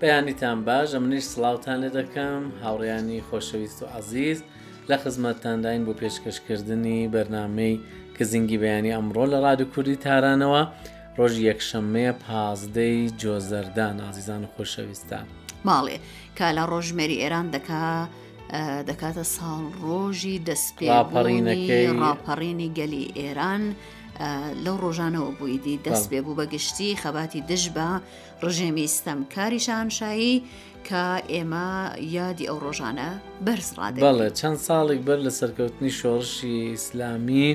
بەیانیتان باش ئەمنیش سڵاوتان لێ دەکەم هاوڕیانی خۆشەویست و عزیز لە خزمەتتانداین بۆ پێشکەشکردنی بەرنمەی کزینگی بەیانی ئەمڕۆ لە ڕاد و کوردی تارانەوە ڕۆژ یەکشەممەیە پازدەی جۆزەردان ئازیزان و خۆشەویستان ماڵێ کا لە ڕۆژمێری ئێران دەکا دەکاتە ساڵ ڕۆژی دەستپێڕینەکەی ڕاپەڕینی گەلی ئێران لەو ڕۆژانەوە بوویدی دەست بێ بوو بە گشتی خەباتی دژ بە ڕژێمی ستەمکاری شانشایی کە ئێمە یادی ئەو ڕۆژانە بەرزڕادێ بەڵێ چەند ساڵێک بەر لە سەرکەوتنی شۆڕشی ئیسلامی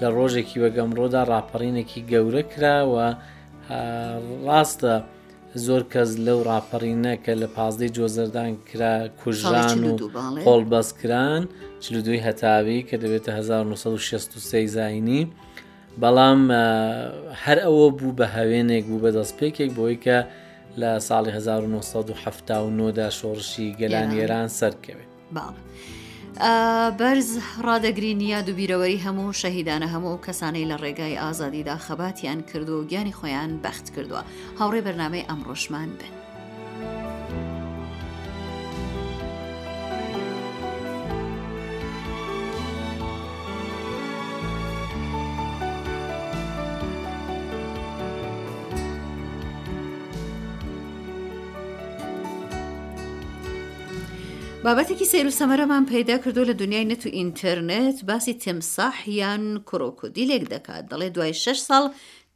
لە ڕۆژێکی وەگەمڕۆدا ڕاپەڕینێکی گەورە کراوە ڕاستە زۆر کەس لەو ڕاپەڕینە کە لە پازدەی جۆزەردان کرا کوژران و قۆڵ بەسکران چلو دوی هەتاوی کە دەبێتە 1960 زینی بەڵام هەر ئەوە بوو بە هاوێنێک بوو بە دەستپێکێک بۆی کە لە ساڵی 1970 دا شۆڕشی گەلان ئێران سەرکەوێت باڵ. بەرز ڕادەگرین یاد و بیرەوەری هەموو شەهیدانە هەموو ئەو کەسانەی لە ڕێگای ئازادیدا خەباتیان کردو و گیانی خۆیان بەخت کردووە هاوڕێ بەرنمەی ئەمڕۆشمان بن. بابەتێکی سەیر و سەمەرەمان پەیدا کردو لە دنیای نەت و ئینتەرنێت باسی تمساح یان کرۆکۆدیلێک دەکات دەڵێ دوای شش ساڵ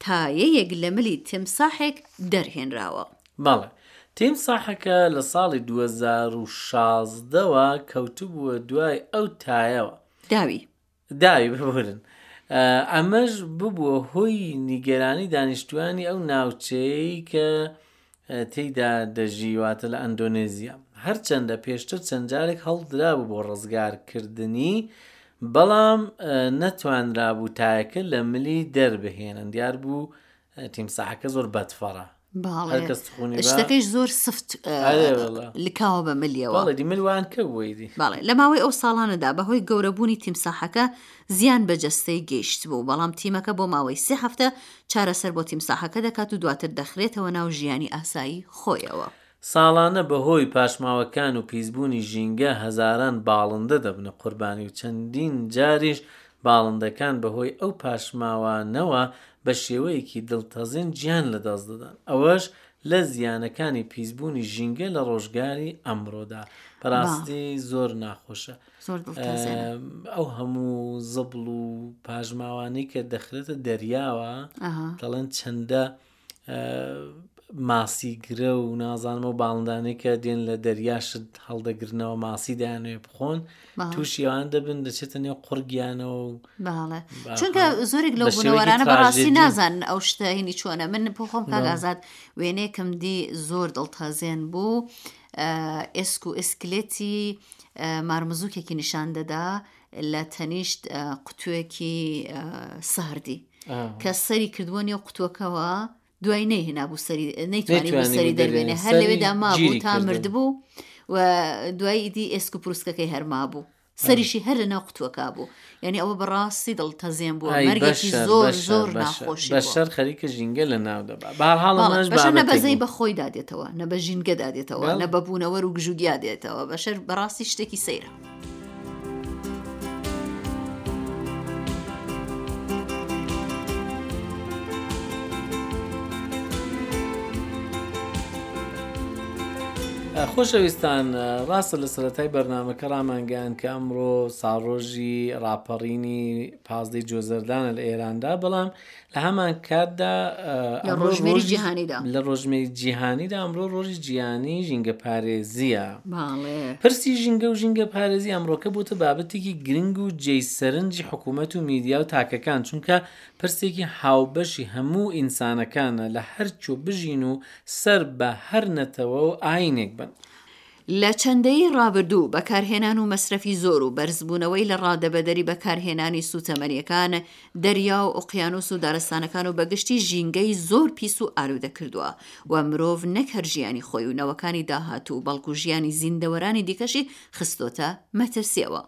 تایەیەک لە ملی تیمساحێک دەرهێنراوە. بەڵێ، تیمساحەکە لە ساڵی دوو هەزار و شازدە وە کەوتبووە دوای ئەو تایەوە. داوی. داوی، ببورن. ئەمەش ببووە هۆی نیگەرانی دانیشتووانی ئەو ناوچەیەی کە تێیدا دەژی، واتە لە ئەندۆنێزیا. هەرچەندە پێشتر چەند جارێک هەڵدرابوو بۆ ڕزگارکردنی، بەڵام نەتوانرابوو تایەکە لە ملی دەربهێنن، دیار بوو تیمساحەکە زۆر بەدفەڕە. شتەکەش زۆر سفت لکاوە بە ملیەوە باڵێ لە ماوەی ئەو ساڵانەدا بەهۆی گەورەبوونی تیمساحەکە زیان بە جەستەی گەیشت بوو بەڵام تیمەکە بۆ ماوەی سێ هەفتە چارەسەر بۆ تیمساحەکە دەکات و دواتر دەخرێتەوە ناو ژیانی ئاسایی خۆیەوە. ساڵانە بەهۆی پاشماوەکان و پیسبوونی ژینگە هەزاران باڵندە دەبنە قوربانی و چەندین جاریش باڵندەکان بەهۆی ئەو پاشماوانەوە بە شێوەیەکی دڵتەزێن گیان لەدەست دەدەن ئەوەش لە زیانەکانی پیسبوونی ژینگە لە ڕۆژگاری ئەمڕۆدا بەڕاستی زۆر ناخۆشە. ئەو هەموو زەبڵ و پاژماوانەی کە دەخرێتە دەریاوە دەڵێن چەندە ماسی گرە و نازانمە و باڵندانێک کە دێن لە دەریاشت هەڵدەگرنەوە ماسی دایانوێ بخۆن تووشیان دەبن دەچێتە نێو قڕگیانەوە و چونکە زۆرێک لە بنەوەرانە بەڕاستی نازان ئەو شتە هینی چۆنە من بخۆم کاک ئازاد وێنێکم دی زۆر دڵتازێن بوو ئێسک و ئسکلێتی مارمزوکێکی نیشان دەدا لە تەنیشت قوتوێکی ساردی کە سەری کردووە نێو قوتوەکەەوە دوای نەیهنا بوو سەری نەیتوانی سەری دەربێنێ هەر لەوێدا ما بوو تا مردبوو و دوای ئیدی ئێسک و پرووسکەکەی هەرما بوو سەریشی هەر لە ناو قوتوەکە بوو یعنی ئەوە بەڕاستی دڵ تەزێن بووە مەرگێکی زۆر زۆر ناخۆش بەشەر خەریکە ژینگە لە ناو دەبا بەڵە بەزەی بە خۆی دادێتەوە نە بە ژینگە دادێتەوە نە بەبوونەوەەر و گژوگیا دێتەوە بەشەر بەڕاستی شتێکی سەیرە. خۆشەویستان ڕاستە لە سەرەتای بەرنمەکە ڕامانگەیان کە ئەمڕۆ ساڕۆژی ڕاپەڕینی پازدەی جۆزەردانە لە ئێراندا بەڵام لە هەمان کاتدا لە ڕۆژمێری جیهانیدا لە ڕۆژمێری جیهانیدا ئەمڕۆ ڕۆژی جیهانی ژینگە پارێزیە پرسی ژینگە و ژینگە پارێزی ئەمڕۆکە بووتە بابەتێکی گرنگ و جێی سەرنجی حکوومەت و میدیا و تاکەکان چونکە پرسێکی هاوبەشی هەموو ئینسانەکانە لە هەرچۆ بژین و سەر بە هەر نەتەوە و ئایینێک بن. لە چەند دەیەی ڕابردوو، بەکارهێنان و مەسرەفی زۆر و بەرزبوونەوەی لە ڕادەبەدەری بەکارهێنانی سووتەمەنییەکان، دەریا و ئۆقیانووس و دارستانەکان و بەگشتی ژینگەی زۆر پیس و ئالوودە کردووە و مرۆڤ نەک هەر ژیانی خۆی و نەوەکانی داهاتوو، بەڵکو ژیانی زیندەوەرانی دیکەشی خستۆتە مەترسییەوە.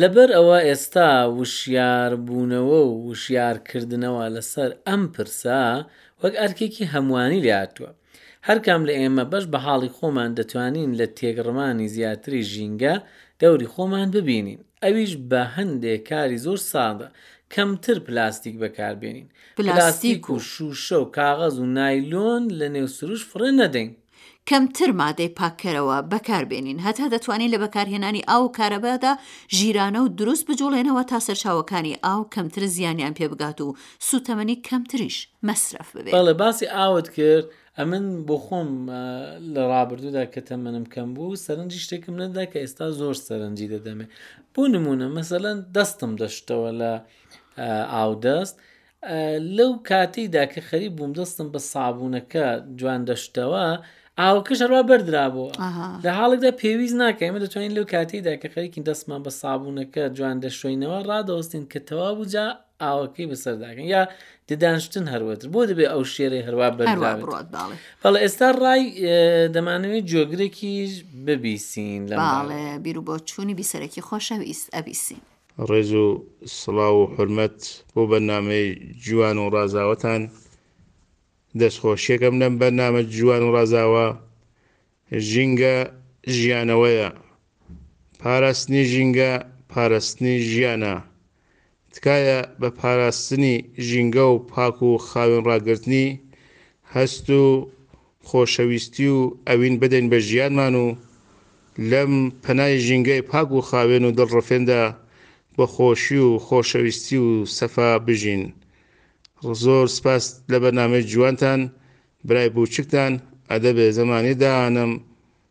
لەبەر ئەوە ئێستا وشیاربوونەوە و وشیارکردنەوە لەسەر ئەم پرسە وەک ئەرکێکی هەمووانی لێهاتووە. هەرکام لە ئێمە بەش بە حاڵی خۆمان دەتوانین لە تێکڕمانی زیاتری ژینگە دەوری خۆمان ببینین، ئەویش بە هەندێ کاری زۆر سادە، کەمتر پلاستیک بەکاربێنین، پلاستیک و شووشە و کاغەز و نایلۆن لە نێو سروش فڕێ نەدەین. کەمتر مادەی پاککەرەوە بەکاربێنین، هەتا دەتوانین لە بەکارهێنانی ئاو و کارەبادا ژیرانە و دروست بجوڵێنەوە تا سەرچاوەکانی ئاو کەمتر زیانیان پێ بگات و سووتەمەنی کەمتریش مەسرەف ببێ. بەڵێ باسی ئاوت کرد، ئەمن بۆ خۆم لە ڕابردوودا کە تەمەنم کەم بوو سەرنجی شتێکم نەدا کە ئێستا زۆر سەرنجی دەدەمێ بۆ نمونە مەسەلەن دەستم دەشتەوە لە ئاودەست لەو کاتەیدا کە خەریک بووم دەستم بە سابوونەکە جوان دەشتەوە ئاوکەش هەروە بەردرابووە لە حاڵێکدا پێویست ناکە ئمە دەتوانین لەو کاتیدا کە خەریکین دەستمان بە سابوونەکە جوان دەشوینەوە ڕادەوەستین کە تەوا بجا ئاوەکەی بەسەرداگەن یا ددانشتن هەروەتر بۆ دەبێت ئەو شێرە هەروە بەرات بەڵ ئێستا ڕای دەمانەوەی جۆگرێکی ببیسین لە بیرو بۆ چوونی بیسەرەکی خۆشەویست ئەبیسین ڕێز و سڵاو و حورمەت بۆ بەرنامەی جوان و ڕازاوەتان دەستخۆشیەکەم لەم بەرنامە جوان و ڕازاوە ژینگە ژیانەوەیە پاراستنی ژینگە پاراستنی ژیانە تکایە بە پاراستنی ژینگە و پاک و خاوێن ڕاگرتنی هەست و خۆشەویستی و ئەوین بدەین بە ژیانمان و لەم پەنای ژینگەی پاک وخاوێن و دڵڕفێندا بە خۆشی و خۆشەویستی و سەفا بژین زۆر سپاس لە بەرنامەی جوانتان برای بوچکتان ئەدەبێ زەمانی دانم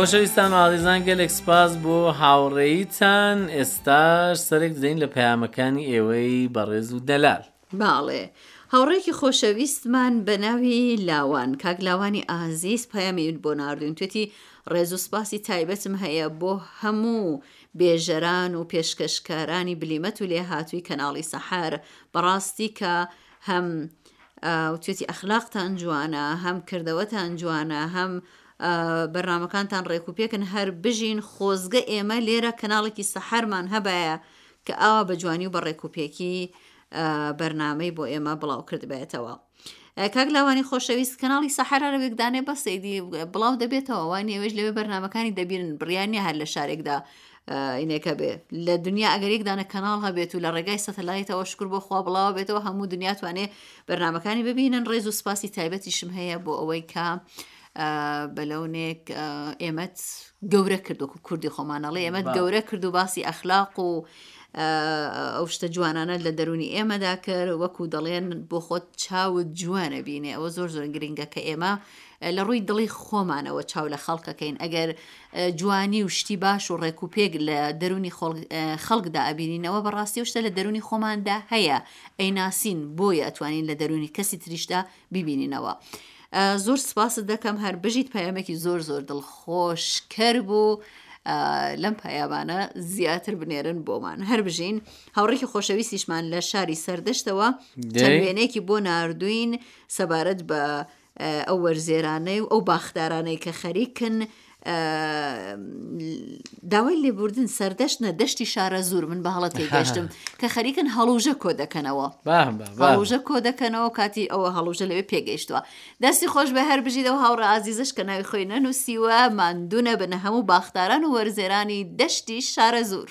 خۆشەویستان و ئازیزان گەلێک سپاس بۆ هاوڕێیتان ئێستاش سەرێک دەین لە پەیامەکانی ئێوەی بەڕێز و دەلال بەاڵێ هاوڕێکی خۆشەویستمان بە ناوی لاوان کاک لاوانی ئازیز پەیامێیوت بۆ ناردوین توێتی ڕێزو سپاسی تایبەتم هەیە بۆ هەموو بێژەران و پێشکەشکارانی بلیمەت و لێهاتووی کەناڵی سەحەر بەڕاستی کە هەم توێتی ئەخلاقتان جوانە هەم کردەوەتان جوانە هەم بەرنامەکانتان ڕێکو پێکن هەر بژین خۆزگە ئێمە لێرە کەناڵێکی سەحەرمان هەبایە کە ئاوا بە جوانی و بە ڕێکوپێکی بەرنامەی بۆ ئێمە بڵاو کردبێتەوە. کاک لاوانی خۆشەویست کەناڵی سەحرا لە وێکدانێ بە سەیدی بڵاو دەبێتەوە وا نێوێژ لەوێ بەرنمەکانی دەبیرن بڕیانە هەر لە شارێکدا ئینێکە بێ لە دنیا ئەگەر یەکدانە کەناڵ هەبێت و لە ڕێگای سەتەلایتەوە شکر بۆ خوا بڵاوە بێتەوە هەموو دنیاتوانێ بەرنمەکانی ببینن ڕێز و سپاسی تایبەتیشم هەیە بۆ ئەوەی کە بەلەونێک ئێمەت گەورە کرد وەکو کوردی خۆمانەڵی ئێمەت گەورە کرد و باسی ئەخلاق و ئەو شتە جوانانە لە دەرونی ئێمەدا کرد وەکو دەڵێن بۆ خۆت چاوت جوانە بینێ ئەوە زۆر زۆر گرنگە کە ئێمە لە ڕووی دڵی خۆمانەوە چاو لە خەڵکەکەین ئەگەر جوانی و شتی باش و ڕێک و پێک لە دەرونی خەڵکدا ئەبینینەوە بەڕاستی و شتە لە دەرونی خۆماندا هەیە ئەی ناسین بۆیە ئەتوانین لە دەرونی کەسی تریشدا بیبینینەوە زۆر سپاست دەکەم هەر بژیت پەیامێکی زۆر زۆر دڵخۆشکەر بوو لەم پەیامانە زیاتر بنێرن بۆمان هەر بژین هاوڕێکی خۆشەویستیشمان لە شاری سەردەشتەوە وێنێکی بۆ نردوین سەبارەت بە ئەو وەرزێرانەی و ئەو باخدارانەی کە خەریکن داوای لێبوردن سەردەشت نە دەشتی شارە زور من بە هەڵە تێگەشتم کە خەریکن هەڵوژە کۆ دەکەنەوە هەڵوژە کۆ دەکەنەوە کاتی ئەوە هەڵوژە لەوێ پێگەیشتووە دەستی خۆش بە هەر بژیدەوە هاوڕە ئازیزش کە ناوی خۆی نەنووسیوە مادونە بنە هەموو باختاران و وەرزێرانی دەشتی شارە زور.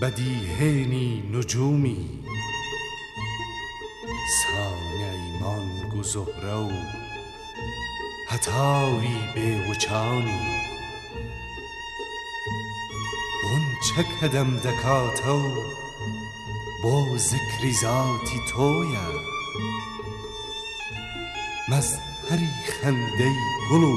بەدیهێنی نجومی سانای مانگ و زهرە و هەتاوی بێوچانی غونچە کە دەم دەکاتە و بۆ زکری زاتی تۆیە مەزهەری خەندەی گوڵ و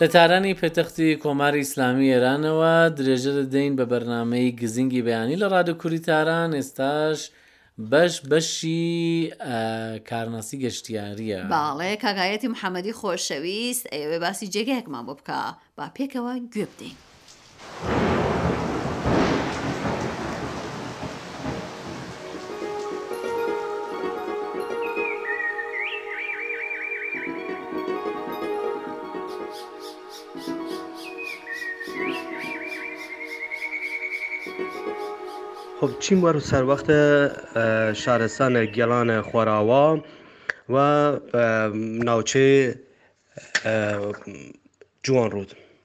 لە تارانی پێتەختی کۆماری ئیسلامی ئێرانەوە درێژە دەدەین بە بەرنامەی گزینگی بەیانی لە ڕادیۆ کوری تاران ئێستاش بەش بەشی ئە کارناسی گەشتیاریە. بەاڵێ کاک ئایەتی محمدی خۆشەویست ئەیەوێ باسی جێگایەکمان بۆ بکا با پێکەوە گوێ بدەین. چیم وەرو سەروەختە شارستانە گێڵانە خۆراوا و ناوچەی جوان ڕوود.